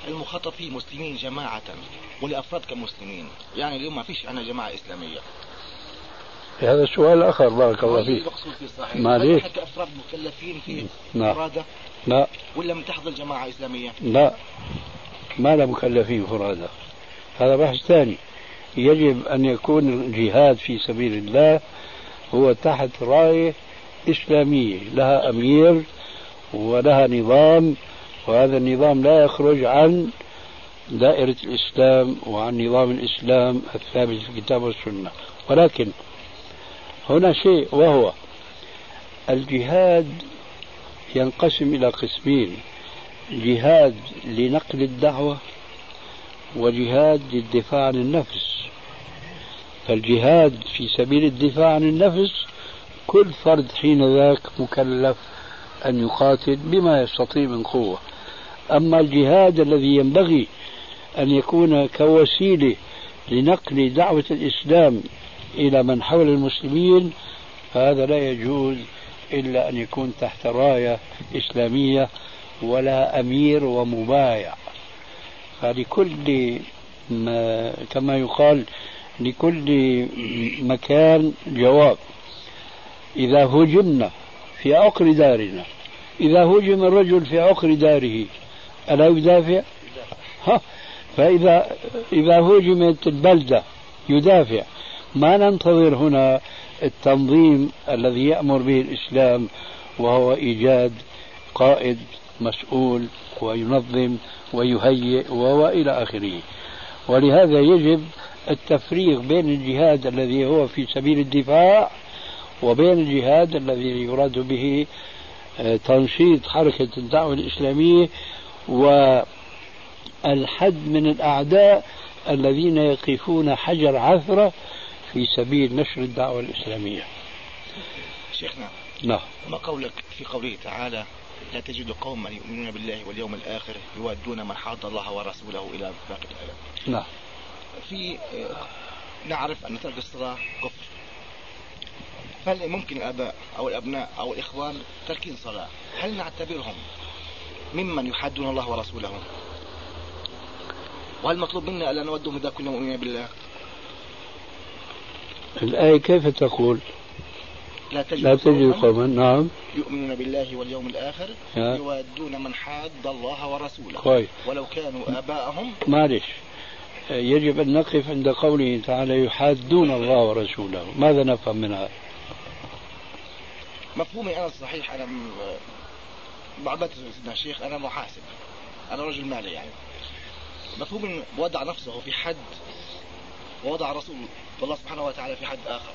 المخاطب فيه مسلمين جماعة والأفراد كمسلمين. يعني اليوم ما فيش عندنا جماعة إسلامية. هذا السؤال آخر بارك الله فيك. معليش. كأفراد مكلفين في لا. فرادة لا. ولا من تحت الجماعة الإسلامية لا. ما لا مكلفين فرادة هذا. بحث ثاني. يجب أن يكون الجهاد في سبيل الله هو تحت راية إسلامية لها أمير ولها نظام وهذا النظام لا يخرج عن دائرة الإسلام وعن نظام الإسلام الثابت في الكتاب والسنة. ولكن هنا شيء وهو الجهاد ينقسم إلى قسمين. جهاد لنقل الدعوة وجهاد للدفاع عن النفس. فالجهاد في سبيل الدفاع عن النفس كل فرد حين ذاك مكلف أن يقاتل بما يستطيع من قوة. أما الجهاد الذي ينبغي أن يكون كوسيلة لنقل دعوة الإسلام إلى من حول المسلمين فهذا لا يجوز إلا أن يكون تحت راية إسلامية ولا أمير ومبايع. فلكل ما كما يقال لكل مكان جواب. إذا هجمنا في عقر دارنا إذا هجم الرجل في عقر داره ألا يدافع؟ ها فإذا إذا هجمت البلدة يدافع. ما ننتظر هنا التنظيم الذي يأمر به الإسلام وهو إيجاد قائد مسؤول وينظم ويهيئ وإلى آخره. ولهذا يجب التفريق بين الجهاد الذي هو في سبيل الدفاع وبين الجهاد الذي يراد به آه، تنشيط حركة الدعوة الإسلامية والحد من الأعداء الذين يقفون حجر عثرة في سبيل نشر الدعوة الإسلامية. شيخنا نعم. ما قولك في قوله تعالى لا تجد قوما يؤمنون بالله واليوم الآخر يودون من حاد الله ورسوله إلى باقي الآيات نعم. في آه، نعرف أن ترك الصلاة كفر. فهل ممكن الآباء أو الأبناء أو الإخوان تركين صلاة؟ هل نعتبرهم ممن يحادون الله ورسوله؟ وهل مطلوب منا ألا نودهم إذا كنا مؤمنين بالله؟ الآية كيف تقول؟ لا تجد, لا تجد قوما نعم. يؤمنون بالله واليوم الآخر يوادون من حاد الله ورسوله. كويس. ولو كانوا آباءهم معلش يجب أن نقف عند قوله تعالى يحادون الله ورسوله. ماذا نفهم من هذا؟ مفهومي أنا الصحيح أنا بعبت سيدنا الشيخ أنا محاسب. أنا رجل مالي يعني. مفهوم وضع نفسه في حد ووضع رسول الله سبحانه وتعالى في حد آخر.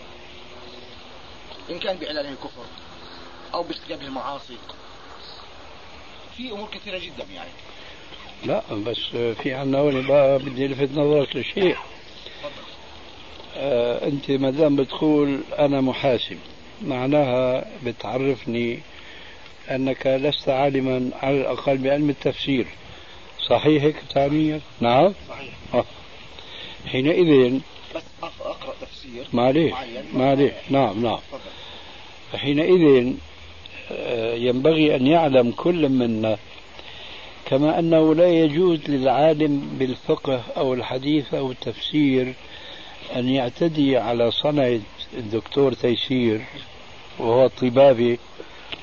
إن كان بإعلانه الكفر أو بارتكابه المعاصي في أمور كثيرة جدا يعني. لا بس في عنا هون بقى بدي ألفت نظرك لشيء. آه أنت ما دام بتقول أنا محاسب معناها بتعرفني أنك لست عالما على الأقل بعلم التفسير. صحيح هيك تعنيك؟ نعم. صحيح. آه. حينئذ بس أقرأ تفسير معليش معليش نعم نعم. حينئذ آه، ينبغي أن يعلم كل منا كما أنه لا يجوز للعالم بالفقه أو الحديث أو التفسير أن يعتدي على صنعة الدكتور تيسير وهو طبابي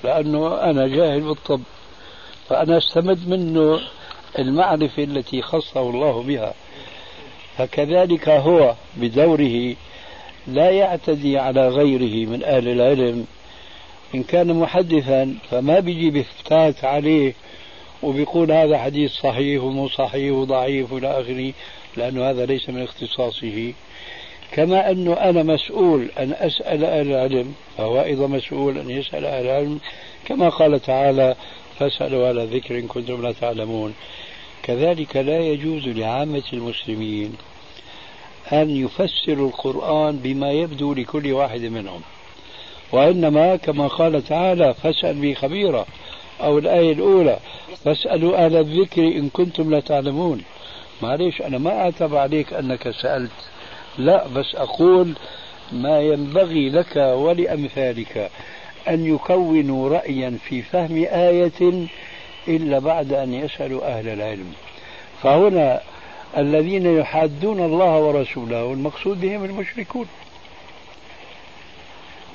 لأنه أنا جاهل بالطب فأنا أستمد منه المعرفة التي خصه الله بها. فكذلك هو بدوره لا يعتدي على غيره من أهل العلم. إن كان محدثا فما بيجي بيفتات عليه وبيقول هذا حديث صحيح ومو صحيح وضعيف إلى آخره لأنه هذا ليس من اختصاصه. كما أنه أنا مسؤول أن أسأل أهل العلم فهو أيضا مسؤول أن يسأل أهل العلم كما قال تعالى فاسألوا على ذكر إن كنتم لا تعلمون كذلك لا يجوز لعامة المسلمين أن يفسروا القرآن بما يبدو لكل واحد منهم. وإنما كما قال تعالى فاسأل بي خبيرا أو الآية الأولى فاسألوا أهل الذكر إن كنتم لا تعلمون. معليش أنا ما أعتب عليك أنك سألت. لا بس أقول ما ينبغي لك ولأمثالك أن يكونوا رأيا في فهم آية إلا بعد أن يسألوا أهل العلم. فهنا الذين يحادون الله ورسوله المقصود بهم المشركون.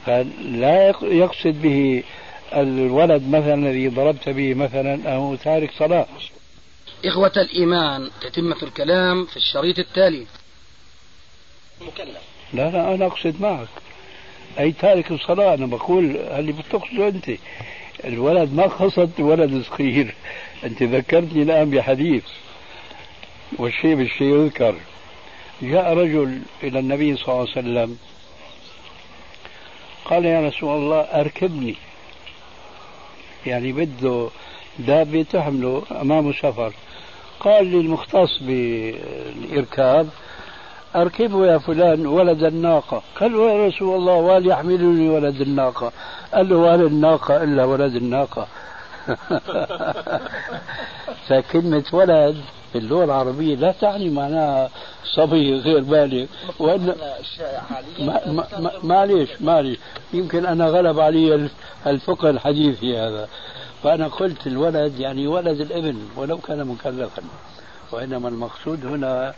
فلا يقصد به الولد مثلا الذي ضربت به مثلا أو تارك صلاة. إخوة الإيمان تتمة الكلام في الشريط التالي. مكلف. لا لا أنا أقصد معك. أي تارك الصلاة أنا بقول اللي بتقصده أنت. الولد ما قصد ولد صغير. أنت ذكرتني الآن بحديث والشيء بالشيء يذكر. جاء رجل إلى النبي صلى الله عليه وسلم قال يا رسول الله أركبني. يعني بده دابة تحمله أمامه سفر قال للمختص بالإركاب أركبه يا فلان ولد الناقة. قال له يا رسول الله وليحملني ولد الناقة؟ قال له ولا الناقة إلا ولد الناقة. <laughs> فكلمة ولد. في اللغة العربية لا تعني معناها صبي غير بالغ. وإن ما ما معليش معليش. يمكن أنا غلب علي الفقه الحديثي هذا. فأنا قلت الولد يعني ولد الإبن ولو كان مكلفا. وإنما المقصود هنا